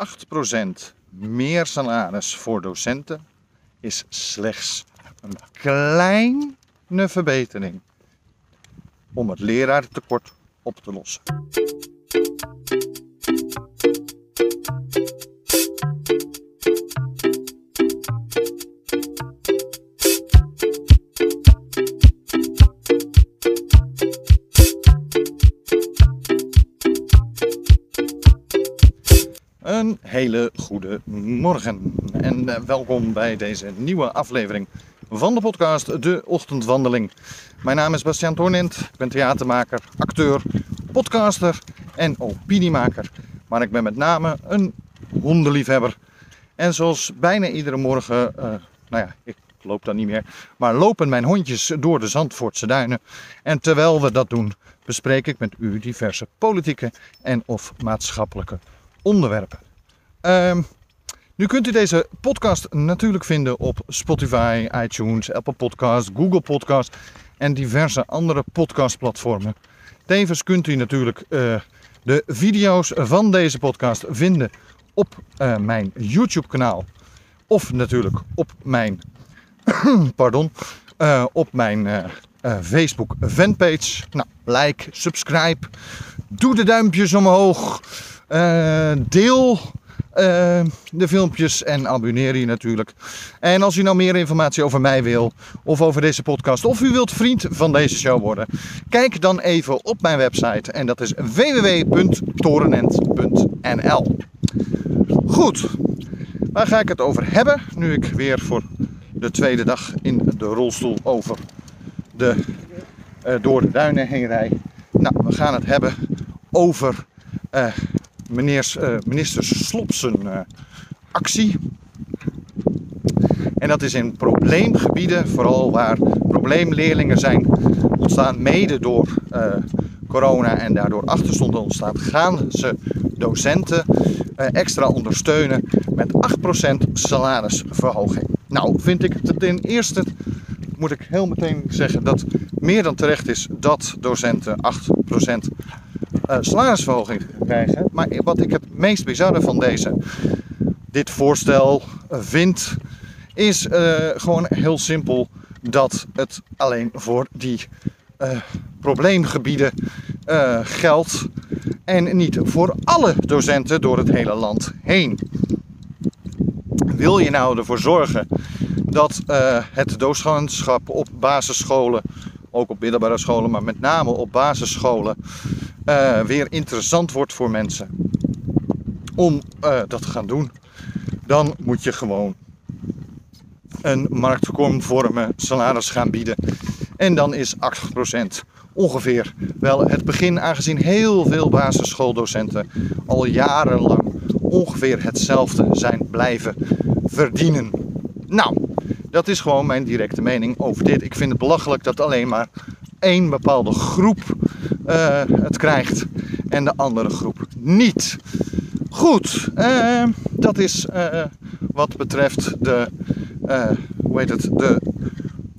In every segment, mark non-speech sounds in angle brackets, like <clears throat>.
8% meer salaris voor docenten is slechts een kleine verbetering om het leraartekort op te lossen. Hele goede morgen en eh, welkom bij deze nieuwe aflevering van de podcast De Ochtendwandeling. Mijn naam is Bastiaan Toornent, ik ben theatermaker, acteur, podcaster en opiniemaker. Maar ik ben met name een hondenliefhebber. En zoals bijna iedere morgen, uh, nou ja, ik loop dan niet meer, maar lopen mijn hondjes door de Zandvoortse duinen. En terwijl we dat doen, bespreek ik met u diverse politieke en of maatschappelijke onderwerpen. Um, nu kunt u deze podcast natuurlijk vinden op Spotify, iTunes, Apple Podcasts, Google Podcasts en diverse andere podcastplatformen. Tevens kunt u natuurlijk uh, de video's van deze podcast vinden op uh, mijn YouTube kanaal. Of natuurlijk op mijn, <clears throat> pardon, uh, op mijn Facebook fanpage. Nou, like, subscribe, doe de duimpjes omhoog. Deel uh, de filmpjes en abonneer je natuurlijk. En als u nou meer informatie over mij wil, of over deze podcast, of u wilt vriend van deze show worden, kijk dan even op mijn website en dat is www.torenent.nl. Goed, waar ga ik het over hebben? Nu ik weer voor de tweede dag in de rolstoel over de, uh, door de duinen heen rijd. Nou, we gaan het hebben over uh, meneers, uh, minister Slopsen uh, actie. En dat is in probleemgebieden, vooral waar probleemleerlingen zijn ontstaan, mede door uh, corona en daardoor achterstonden ontstaan, gaan ze docenten extra ondersteunen met 8% salarisverhoging. Nou, vind ik het ten eerste, moet ik heel meteen zeggen, dat meer dan terecht is dat docenten 8% uh, salarisverhoging krijgen. Maar wat ik het meest bizarre van deze, dit voorstel vind, is uh, gewoon heel simpel dat het alleen voor die probleemgebieden geldt en niet voor alle docenten door het hele land heen. Wil je nou ervoor zorgen dat het docentschap op basisscholen, ook op middelbare scholen, maar met name op basisscholen, uh, weer interessant wordt voor mensen om uh, dat te gaan doen, dan moet je gewoon een marktconforme salaris gaan bieden. En dan is 8% ongeveer wel het begin, aangezien heel veel basisschooldocenten al jarenlang ongeveer hetzelfde zijn blijven verdienen. Nou, dat is gewoon mijn directe mening over dit. Ik vind het belachelijk dat alleen maar één bepaalde groep uh, het krijgt en de andere groep niet. Goed, uh, dat is uh, wat betreft de, hoe heet het, de,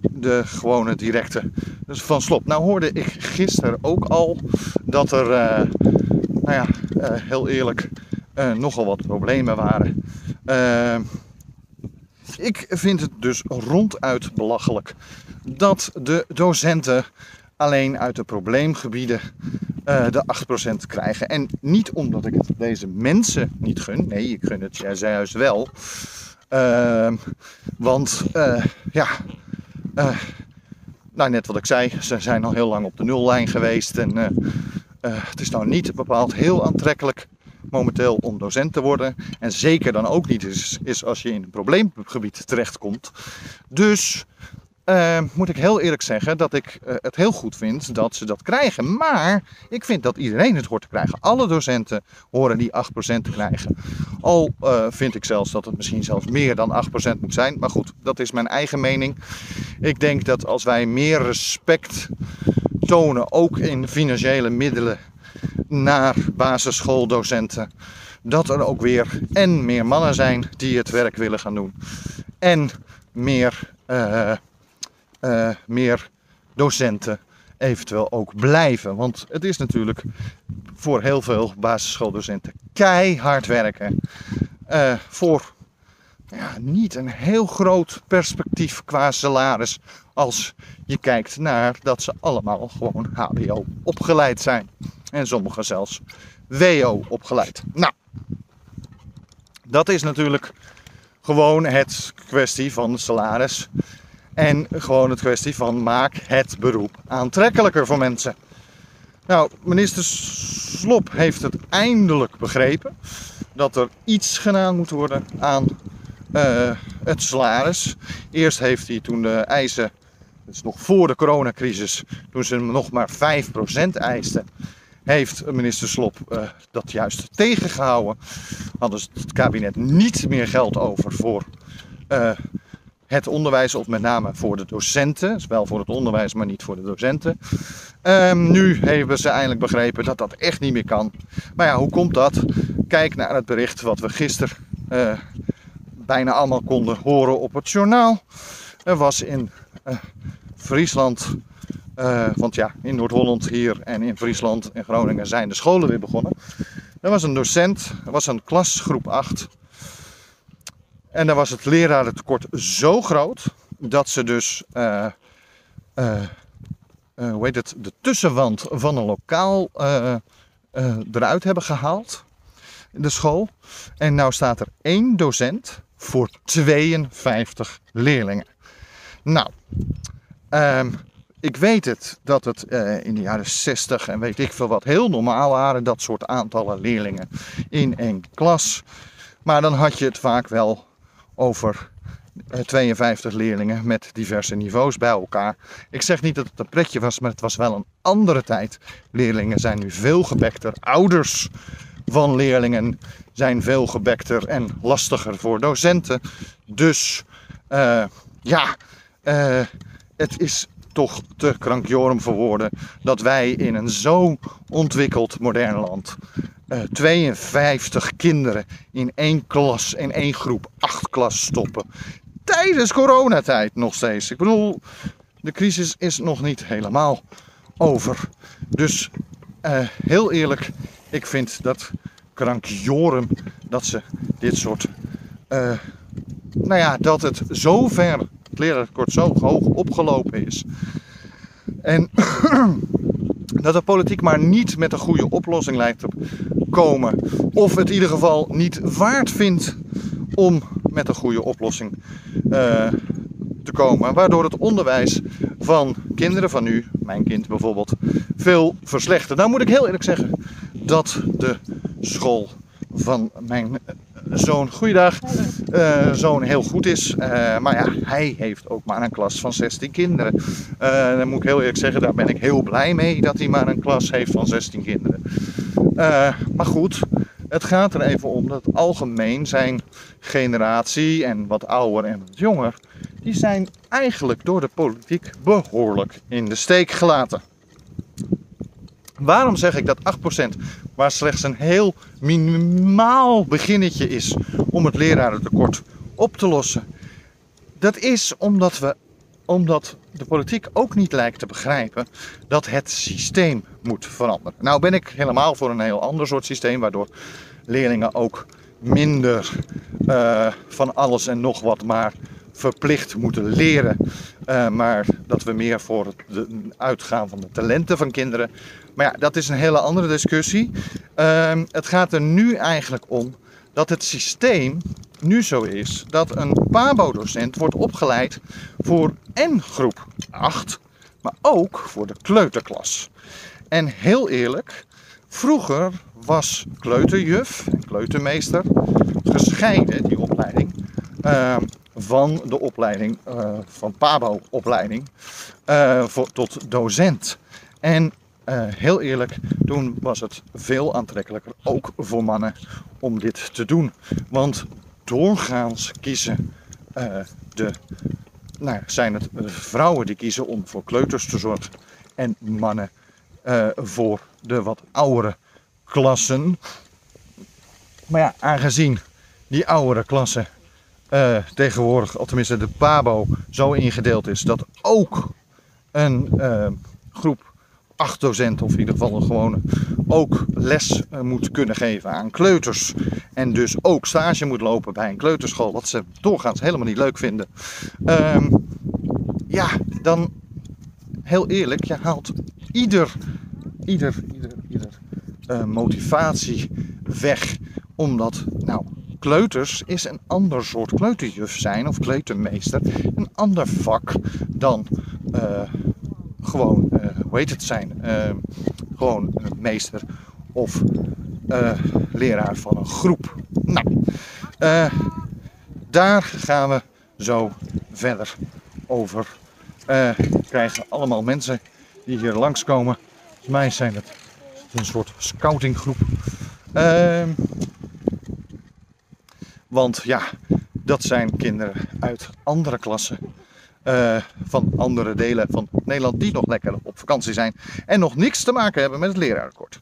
de gewone directe dus van slop. Nou hoorde ik gisteren ook al dat er, nou ja, heel eerlijk, nogal wat problemen waren. ik vind het dus ronduit belachelijk dat de docenten alleen uit de probleemgebieden uh, de 8% krijgen. En niet omdat ik het deze mensen niet gun. Nee, ik gun het juist wel. Uh, want uh, ja, eh, nou net wat ik zei, ze zijn al heel lang op de nullijn geweest. En het is nou niet bepaald heel aantrekkelijk momenteel om docent te worden. En zeker dan ook niet is, is als je in een probleemgebied terechtkomt. Dus uh, moet ik heel eerlijk zeggen dat ik uh, het heel goed vind dat ze dat krijgen. Maar ik vind dat iedereen het hoort te krijgen. Alle docenten horen die 8% te krijgen. Al uh, vind ik zelfs dat het misschien zelfs meer dan 8% moet zijn. Maar goed, dat is mijn eigen mening. Ik denk dat als wij meer respect tonen, ook in financiële middelen, naar basisschooldocenten, dat er ook weer en meer mannen zijn die het werk willen gaan doen. En meer uh, meer docenten eventueel ook blijven. Want het is natuurlijk voor heel veel basisschooldocenten keihard werken. Uh, voor ja, niet een heel groot perspectief qua salaris. Als je kijkt naar dat ze allemaal gewoon HBO opgeleid zijn. En sommigen zelfs WO opgeleid. Nou, dat is natuurlijk gewoon het kwestie van salaris. En gewoon het kwestie van maak het beroep aantrekkelijker voor mensen. Nou, minister Slop heeft het eindelijk begrepen dat er iets gedaan moet worden aan uh, het salaris. Eerst heeft hij toen de eisen, is nog voor de coronacrisis, toen ze nog maar 5% eisten, heeft minister Slop uh, dat juist tegengehouden. Hadden het kabinet niet meer geld over voor uh, het onderwijs, of met name voor de docenten. Dus wel voor het onderwijs, maar niet voor de docenten. Um, nu hebben ze eindelijk begrepen dat dat echt niet meer kan. Maar ja, hoe komt dat? Kijk naar het bericht wat we gisteren uh, bijna allemaal konden horen op het journaal. Er was in uh, Friesland, uh, want ja, in Noord-Holland hier en in Friesland en Groningen zijn de scholen weer begonnen. Er was een docent, er was een klas groep 8. En daar was het lerarentekort zo groot dat ze dus uh, hoe heet het, de tussenwand van een lokaal eruit hebben gehaald. De school. En nou staat er één docent voor 52 leerlingen. Nou, um, ik weet het dat het in de jaren 60 en weet ik veel wat heel normaal waren, dat soort aantallen leerlingen in één klas. Maar dan had je het vaak wel over 52 eh, leerlingen met diverse niveaus bij elkaar. Ik zeg niet dat het een pretje was, maar het was wel een andere tijd. Leerlingen zijn nu veel gebekter. Ouders van leerlingen zijn veel gebekter en lastiger voor docenten. Dus uh, ja, uh, het is toch te krankjorum voor woorden dat wij in een zo ontwikkeld modern land uh, 52 kinderen in één klas, in één groep, acht klas stoppen. Tijdens coronatijd nog steeds. Ik bedoel, de crisis is nog niet helemaal over. Dus heel eerlijk, ik vind dat krankjorum dat ze dit soort. Uh, nou ja, dat het zo ver, het zo hoog opgelopen is. En <clears throat> dat de politiek maar niet met een goede oplossing lijkt te komen. Of het in ieder geval niet waard vindt om met een goede oplossing uh, te komen. Waardoor het onderwijs van kinderen van nu, mijn kind bijvoorbeeld, veel verslechtert. Nou moet ik heel eerlijk zeggen dat de school van mijn zoon, goeiedag, uh, zoon heel goed is. Uh, maar ja, hij heeft ook maar een klas van 16 kinderen. Uh, dan moet ik heel eerlijk zeggen, daar ben ik heel blij mee dat hij maar een klas heeft van 16 kinderen. maar goed, het gaat er even om dat algemeen zijn generatie en wat ouder en wat jonger, die zijn eigenlijk door de politiek behoorlijk in de steek gelaten. Waarom zeg ik dat 8%, waar slechts een heel minimaal beginnetje is om het lerarentekort op te lossen? Dat is omdat, we, omdat de politiek ook niet lijkt te begrijpen dat het systeem moet veranderen. Nou ben ik helemaal voor een heel ander soort systeem, waardoor leerlingen ook minder uh, van alles en nog wat maar verplicht moeten leren. Uh, maar dat we meer voor het uitgaan van de talenten van kinderen. Maar ja, dat is een hele andere discussie. Uh, het gaat er nu eigenlijk om dat het systeem nu zo is dat een PABO-docent wordt opgeleid voor en groep 8, maar ook voor de kleuterklas. En heel eerlijk, vroeger was kleuterjuf kleutermeester gescheiden, die opleiding, uh, van de opleiding uh, van PABO-opleiding uh, tot docent. En uh, heel eerlijk, toen was het veel aantrekkelijker, ook voor mannen, om dit te doen. Want doorgaans kiezen de, nou, zijn het vrouwen die kiezen om voor kleuters te zorgen en mannen voor de wat oudere klassen. Maar ja, aangezien die oudere klassen uh, tegenwoordig, of tenminste de PABO, zo ingedeeld is dat ook een groep acht docenten, of in ieder geval een gewone, ook les uh, moet kunnen geven aan kleuters. En dus ook stage moet lopen bij een kleuterschool, wat ze doorgaans helemaal niet leuk vinden. Ehm, ja, dan heel eerlijk, je haalt ieder, ieder, ieder, ieder uh, motivatie weg. Omdat, nou, kleuters is een ander soort kleuterjuf zijn of kleutermeester. Een ander vak dan uh, gewoon, hoe heet het zijn? Uh, gewoon meester of leraar van een groep. Nou, daar gaan we zo verder over. krijgen allemaal mensen die hier langskomen. Volgens mij zijn het een soort scoutinggroep. Uh, want ja, dat zijn kinderen uit andere klassen. Uh, van andere delen van Nederland die nog lekker op vakantie zijn en nog niks te maken hebben met het lerarenakkoord.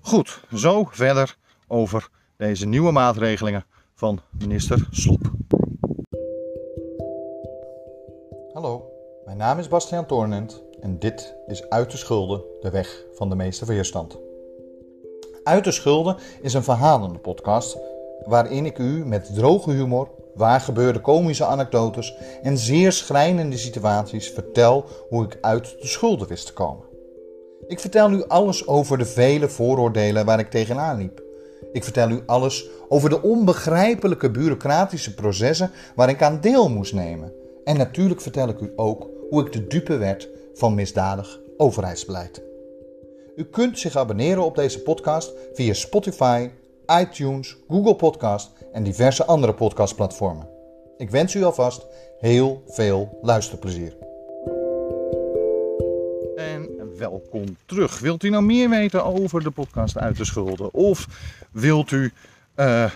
Goed, zo verder over deze nieuwe maatregelingen van minister Slop. Hallo, mijn naam is Bastiaan Toornent en dit is Uit de Schulden, de weg van de meeste weerstand. Uit de Schulden is een verhalende podcast waarin ik u met droge humor, waargebeurde komische anekdotes en zeer schrijnende situaties vertel hoe ik uit de schulden wist te komen. Ik vertel u alles over de vele vooroordelen waar ik tegenaan liep. Ik vertel u alles over de onbegrijpelijke bureaucratische processen waar ik aan deel moest nemen. En natuurlijk vertel ik u ook hoe ik de dupe werd van misdadig overheidsbeleid. U kunt zich abonneren op deze podcast via Spotify, iTunes, Google Podcast en diverse andere podcastplatformen. Ik wens u alvast heel veel luisterplezier. En welkom terug. Wilt u nou meer weten over de podcast Uit de Schulden? Of wilt u uh,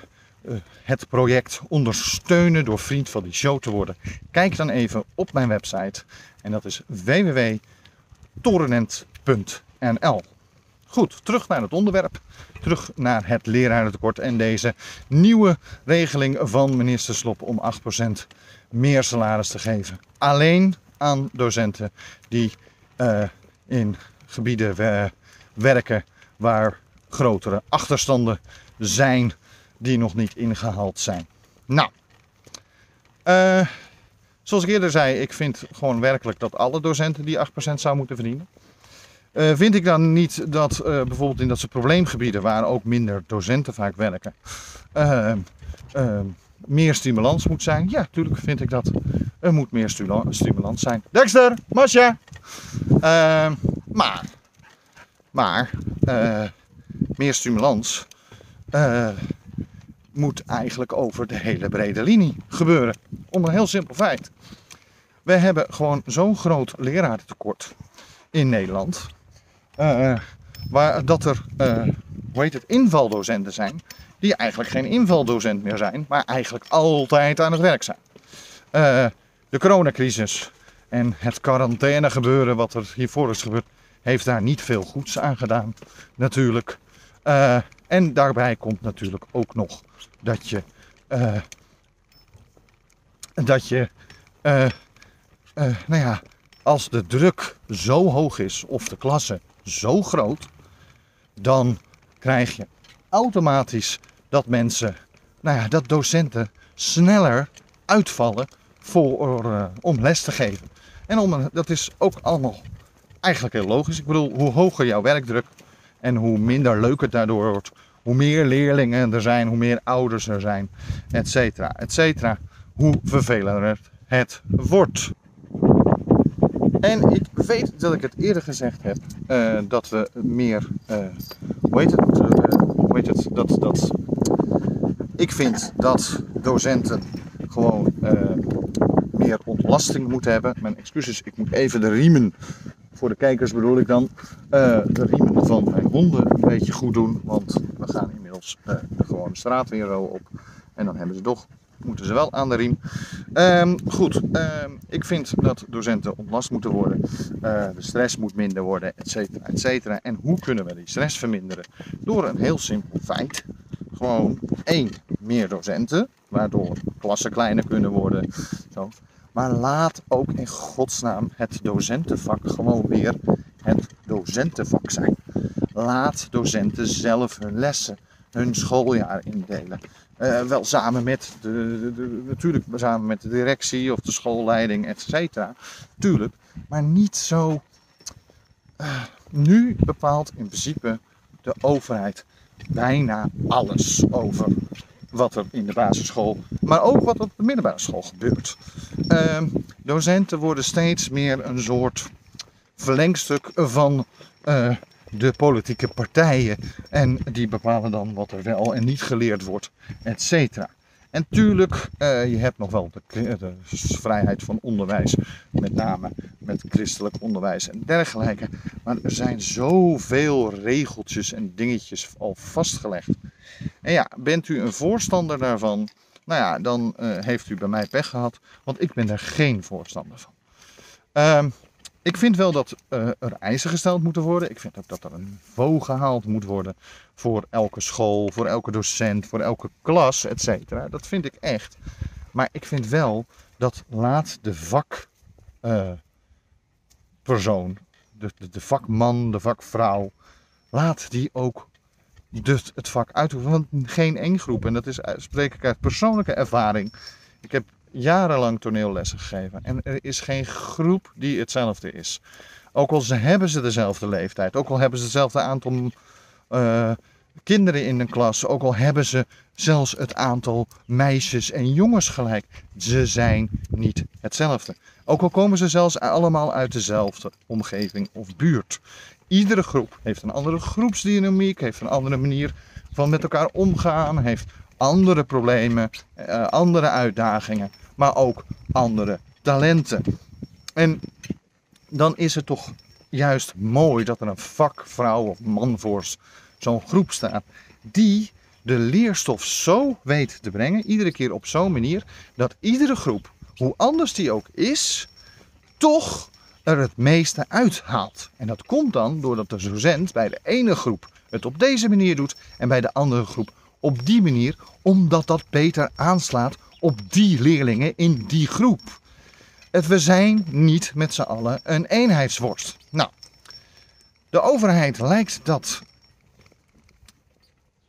het project ondersteunen door vriend van die show te worden? Kijk dan even op mijn website en dat is www.torenent.nl. Goed, terug naar het onderwerp. Terug naar het lerarentekort en deze nieuwe regeling van minister Slop om 8% meer salaris te geven. Alleen aan docenten die uh, in gebieden werken waar grotere achterstanden zijn die nog niet ingehaald zijn. Nou, uh, zoals ik eerder zei, ik vind gewoon werkelijk dat alle docenten die 8% zou moeten verdienen. Uh, vind ik dan niet dat uh, bijvoorbeeld in dat soort probleemgebieden, waar ook minder docenten vaak werken, uh, meer stimulans moet zijn? Ja, natuurlijk vind ik dat. Er moet meer stimulans zijn. Dexter, Masja! maar, maar, meer stimulans moet eigenlijk over de hele brede linie gebeuren. Om een heel simpel feit. We hebben gewoon zo'n groot leraartekort in Nederland. Uh, waar dat er, uh, hoe heet het, invaldocenten zijn. Die eigenlijk geen invaldocent meer zijn, maar eigenlijk altijd aan het werk zijn. De coronacrisis en het quarantaine gebeuren, wat er hiervoor is gebeurd, heeft daar niet veel goeds aan gedaan, natuurlijk. en daarbij komt natuurlijk ook nog dat je, dat je, nou ja, als de druk zo hoog is, of de klasse zo groot, dan krijg je automatisch dat mensen, nou ja, dat docenten sneller uitvallen voor, uh, om les te geven. En om, dat is ook allemaal eigenlijk heel logisch. Ik bedoel, hoe hoger jouw werkdruk en hoe minder leuk het daardoor wordt, hoe meer leerlingen er zijn, hoe meer ouders er zijn, et cetera, et cetera, hoe vervelender het wordt. En ik weet dat ik het eerder gezegd heb uh, dat we meer, uh, hoe heet het, uh, hoe heet het, dat, dat ik vind dat docenten gewoon meer ontlasting moeten hebben. Mijn excuses, ik moet even de riemen, voor de kijkers bedoel ik dan, de riemen van mijn honden een beetje goed doen. Want we gaan inmiddels de gewone straat weer op en dan hebben ze toch moeten ze wel aan de riem. Um, goed, um, ik vind dat docenten ontlast moeten worden. Uh, de stress moet minder worden, et cetera, et cetera. En hoe kunnen we die stress verminderen? Door een heel simpel feit. Gewoon één, meer docenten, waardoor klassen kleiner kunnen worden. Zo. Maar laat ook in godsnaam het docentenvak gewoon weer het docentenvak zijn. Laat docenten zelf hun lessen, hun schooljaar indelen. Uh, wel samen met de, de, natuurlijk samen met de directie of de schoolleiding, et cetera. Tuurlijk. Maar niet zo. Uh, nu bepaalt in principe de overheid bijna alles over wat er in de basisschool, maar ook wat op de middelbare school gebeurt. Uh, docenten worden steeds meer een soort verlengstuk van uh, de politieke partijen. En die bepalen dan wat er wel en niet geleerd wordt, et cetera. En tuurlijk, uh, je hebt nog wel de, vrijheid van onderwijs, met name met christelijk onderwijs en dergelijke. Maar er zijn zoveel regeltjes en dingetjes al vastgelegd. En ja, bent u een voorstander daarvan? Nou ja, dan uh, heeft u bij mij pech gehad, want ik ben er geen voorstander van. Uh, ik vind wel dat uh, er eisen gesteld moeten worden. Ik vind ook dat er een niveau gehaald moet worden voor elke school, voor elke docent, voor elke klas, et cetera. Dat vind ik echt. Maar ik vind wel dat laat de vakpersoon, uh, de, de, de, vakman, de vakvrouw, laat die ook dus het vak uitoefenen. Want geen één groep, en dat is, spreek ik uit persoonlijke ervaring. Ik heb jarenlang toneellessen gegeven. En er is geen groep die hetzelfde is. Ook al hebben ze dezelfde leeftijd, ook al hebben ze hetzelfde aantal uh, kinderen in een klas, ook al hebben ze zelfs het aantal meisjes en jongens gelijk. Ze zijn niet hetzelfde. Ook al komen ze zelfs allemaal uit dezelfde omgeving of buurt. Iedere groep heeft een andere groepsdynamiek, heeft een andere manier van met elkaar omgaan, heeft andere problemen, uh, andere uitdagingen maar ook andere talenten. En dan is het toch juist mooi dat er een vakvrouw of man voor zo'n groep staat die de leerstof zo weet te brengen, iedere keer op zo'n manier, dat iedere groep, hoe anders die ook is, toch er het meeste uithaalt. En dat komt dan doordat de docent bij de ene groep het op deze manier doet en bij de andere groep op die manier, omdat dat beter aanslaat op die leerlingen in die groep. We zijn niet met z'n allen een eenheidsworst. Nou, de overheid lijkt dat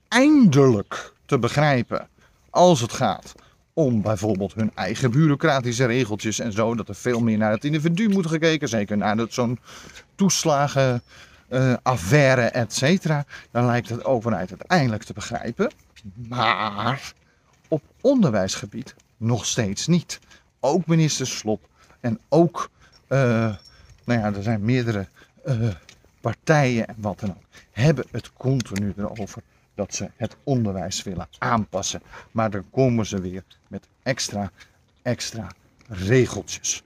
eindelijk te begrijpen als het gaat om bijvoorbeeld hun eigen bureaucratische regeltjes en zo. Dat er veel meer naar het individu moet gekeken. Zeker naar zo'n toeslagen, affaire, et cetera. Dan lijkt de overheid het eindelijk te begrijpen. Maar op onderwijsgebied nog steeds niet. Ook minister Slop en ook, uh, nou ja, er zijn meerdere uh, partijen en wat dan ook, hebben het continu erover dat ze het onderwijs willen aanpassen. Maar dan komen ze weer met extra, extra regeltjes.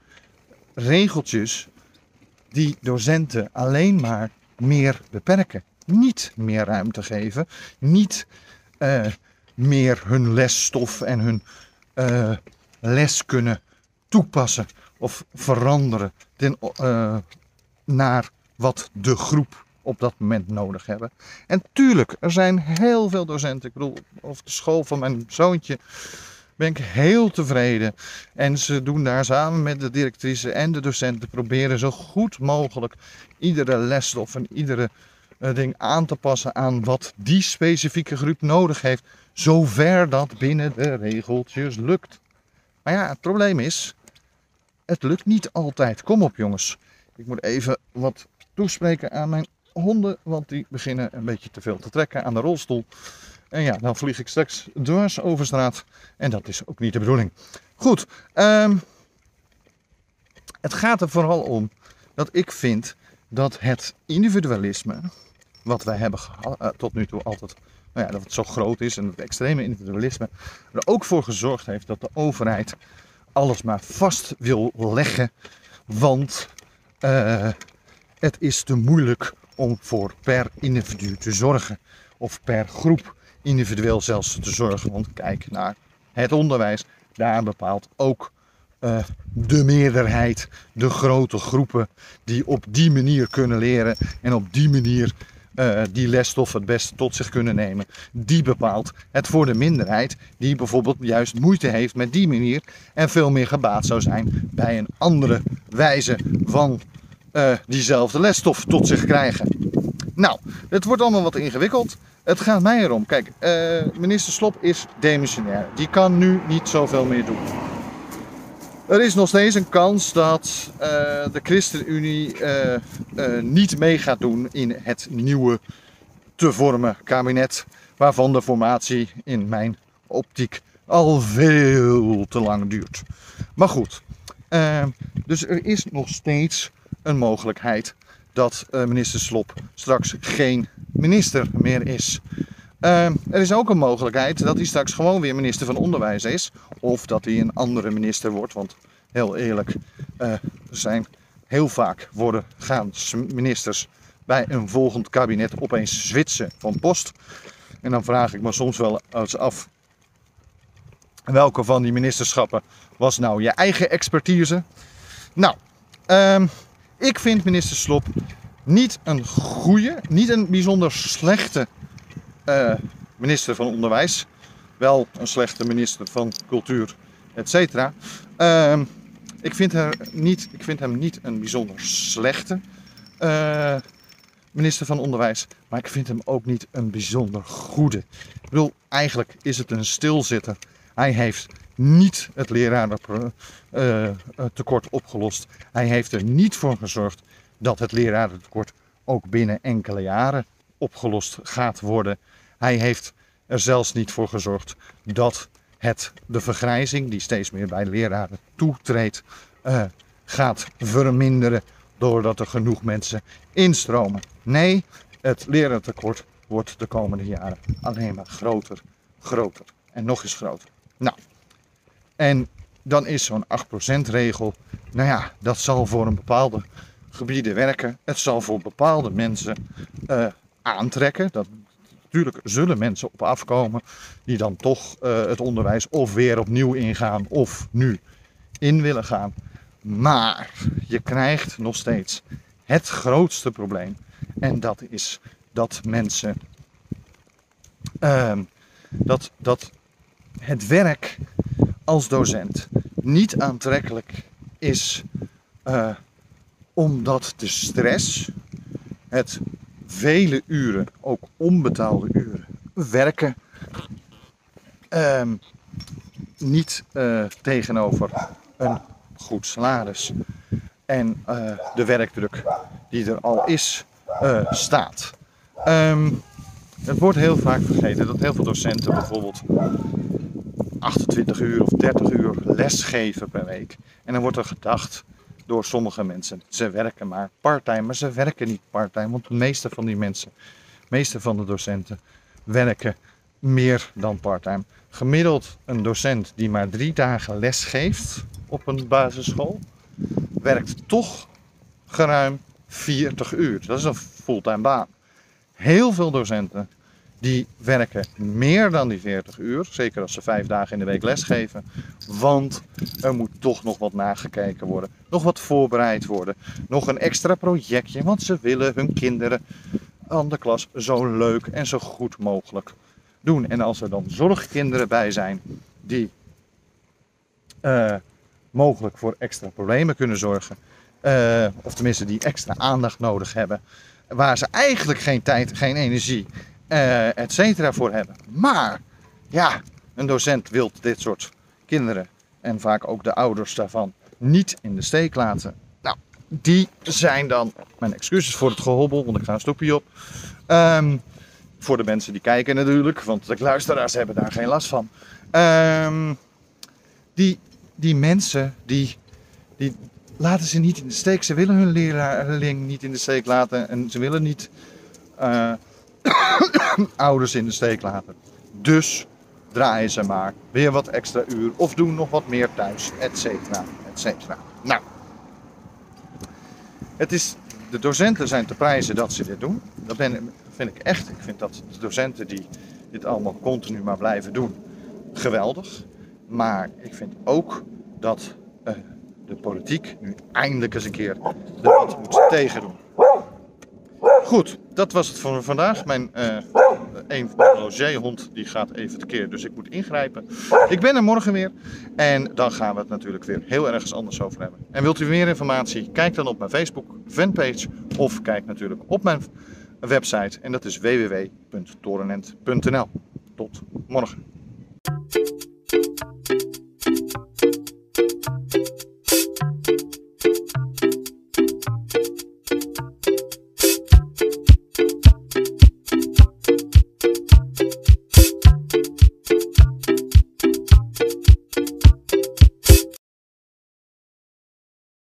Regeltjes die docenten alleen maar meer beperken. Niet meer ruimte geven. Niet uh, meer hun lesstof en hun uh, les kunnen toepassen of veranderen ten, uh, naar wat de groep op dat moment nodig hebben. En tuurlijk, er zijn heel veel docenten. Ik bedoel, op de school van mijn zoontje ben ik heel tevreden. En ze doen daar samen met de directrice en de docenten proberen zo goed mogelijk iedere lesstof en iedere uh, ding aan te passen aan wat die specifieke groep nodig heeft zover dat binnen de regeltjes lukt. Maar ja, het probleem is, het lukt niet altijd. Kom op jongens, ik moet even wat toespreken aan mijn honden, want die beginnen een beetje te veel te trekken aan de rolstoel. En ja, dan vlieg ik straks dwars over straat en dat is ook niet de bedoeling. Goed, um, het gaat er vooral om dat ik vind dat het individualisme, wat wij hebben uh, tot nu toe altijd nou ja, dat het zo groot is en het extreme individualisme er ook voor gezorgd heeft dat de overheid alles maar vast wil leggen. Want uh, het is te moeilijk om voor per individu te zorgen. Of per groep individueel zelfs te zorgen. Want kijk naar het onderwijs. Daar bepaalt ook uh, de meerderheid, de grote groepen die op die manier kunnen leren en op die manier uh, die lesstof het beste tot zich kunnen nemen, die bepaalt het voor de minderheid die bijvoorbeeld juist moeite heeft met die manier en veel meer gebaat zou zijn bij een andere wijze van uh, diezelfde lesstof tot zich krijgen. Nou, het wordt allemaal wat ingewikkeld. Het gaat mij erom. Kijk, uh, minister Slop is demissionair. Die kan nu niet zoveel meer doen. Er is nog steeds een kans dat uh, de ChristenUnie niet mee gaat doen in het nieuwe te vormen kabinet. Waarvan de formatie in mijn optiek al veel te lang duurt. Maar goed, dus er is nog steeds een mogelijkheid dat minister Slop straks geen minister meer is. Uh, er is ook een mogelijkheid dat hij straks gewoon weer minister van Onderwijs is. Of dat hij een andere minister wordt. Want heel eerlijk, uh, zijn heel vaak worden gaan ministers bij een volgend kabinet opeens zwitsen van post. En dan vraag ik me soms wel eens af. Welke van die ministerschappen was nou je eigen expertise? Nou, um, ik vind minister Slop niet een goede, niet een bijzonder slechte uh, minister van Onderwijs. Wel een slechte minister van Cultuur, et cetera. Uh, ik, vind niet, ik vind hem niet een bijzonder slechte uh, minister van Onderwijs. Maar ik vind hem ook niet een bijzonder goede. Ik bedoel, eigenlijk is het een stilzitter. Hij heeft niet het lerarentekort uh, opgelost. Hij heeft er niet voor gezorgd dat het lerarentekort ook binnen enkele jaren opgelost gaat worden. Hij heeft er zelfs niet voor gezorgd dat het, de vergrijzing die steeds meer bij leraren toetreedt, uh, gaat verminderen doordat er genoeg mensen instromen. Nee, het lerarentekort wordt de komende jaren alleen maar groter, groter en nog eens groter. Nou, en dan is zo'n 8% regel, nou ja, dat zal voor een bepaalde gebieden werken. Het zal voor bepaalde mensen uh, aantrekken. Dat, natuurlijk zullen mensen op afkomen die dan toch uh, het onderwijs of weer opnieuw ingaan of nu in willen gaan. Maar je krijgt nog steeds het grootste probleem. En dat is dat mensen. Uh, dat, dat het werk als docent niet aantrekkelijk is uh, omdat de stress, het vele uren, ook onbetaalde uren, werken, uh, niet uh, tegenover een goed salaris en uh, de werkdruk die er al is, staat. Um, het wordt heel vaak vergeten dat heel veel docenten bijvoorbeeld 28 uur of 30 uur lesgeven per week. En dan wordt er gedacht door sommige mensen, ze werken maar parttime, maar ze werken niet parttime, want de meeste van die mensen, de meeste van de docenten werken meer dan parttime. Gemiddeld een docent die maar drie dagen les geeft op een basisschool, werkt toch geruim 40 uur. Dat is een fulltime baan. Heel veel docenten die werken meer dan die 40 uur, zeker als ze vijf dagen in de week lesgeven, want er moet toch nog wat nagekeken worden, nog wat voorbereid worden, nog een extra projectje, want ze willen hun kinderen aan de klas zo leuk en zo goed mogelijk doen. En als er dan zorgkinderen bij zijn die uh, mogelijk voor extra problemen kunnen zorgen, uh, of tenminste die extra aandacht nodig hebben, waar ze eigenlijk geen tijd, geen energie uh, et cetera voor hebben. Maar ja, een docent wil dit soort kinderen en vaak ook de ouders daarvan niet in de steek laten. Nou, die zijn dan, mijn excuses voor het gehobbel, want ik ga een stoepje op. Um, voor de mensen die kijken natuurlijk, want de luisteraars hebben daar geen last van. Um, die, die mensen, die, die laten ze niet in de steek. Ze willen hun leerling niet in de steek laten en ze willen niet... Uh, <coughs> ouders in de steek laten. Dus draaien ze maar weer wat extra uur of doen nog wat meer thuis, et cetera, et cetera. Nou, het is, de docenten zijn te prijzen dat ze dit doen. Dat ben, vind ik echt. Ik vind dat de docenten die dit allemaal continu maar blijven doen, geweldig. Maar ik vind ook dat uh, de politiek nu eindelijk eens een keer de wat moet tegen doen. Goed, dat was het voor vandaag. Mijn uh, een de logeerhond die gaat even tekeer, dus ik moet ingrijpen. Ik ben er morgen weer en dan gaan we het natuurlijk weer heel ergens anders over hebben. En wilt u meer informatie? Kijk dan op mijn Facebook fanpage of kijk natuurlijk op mijn website en dat is www.torenent.nl. Tot morgen.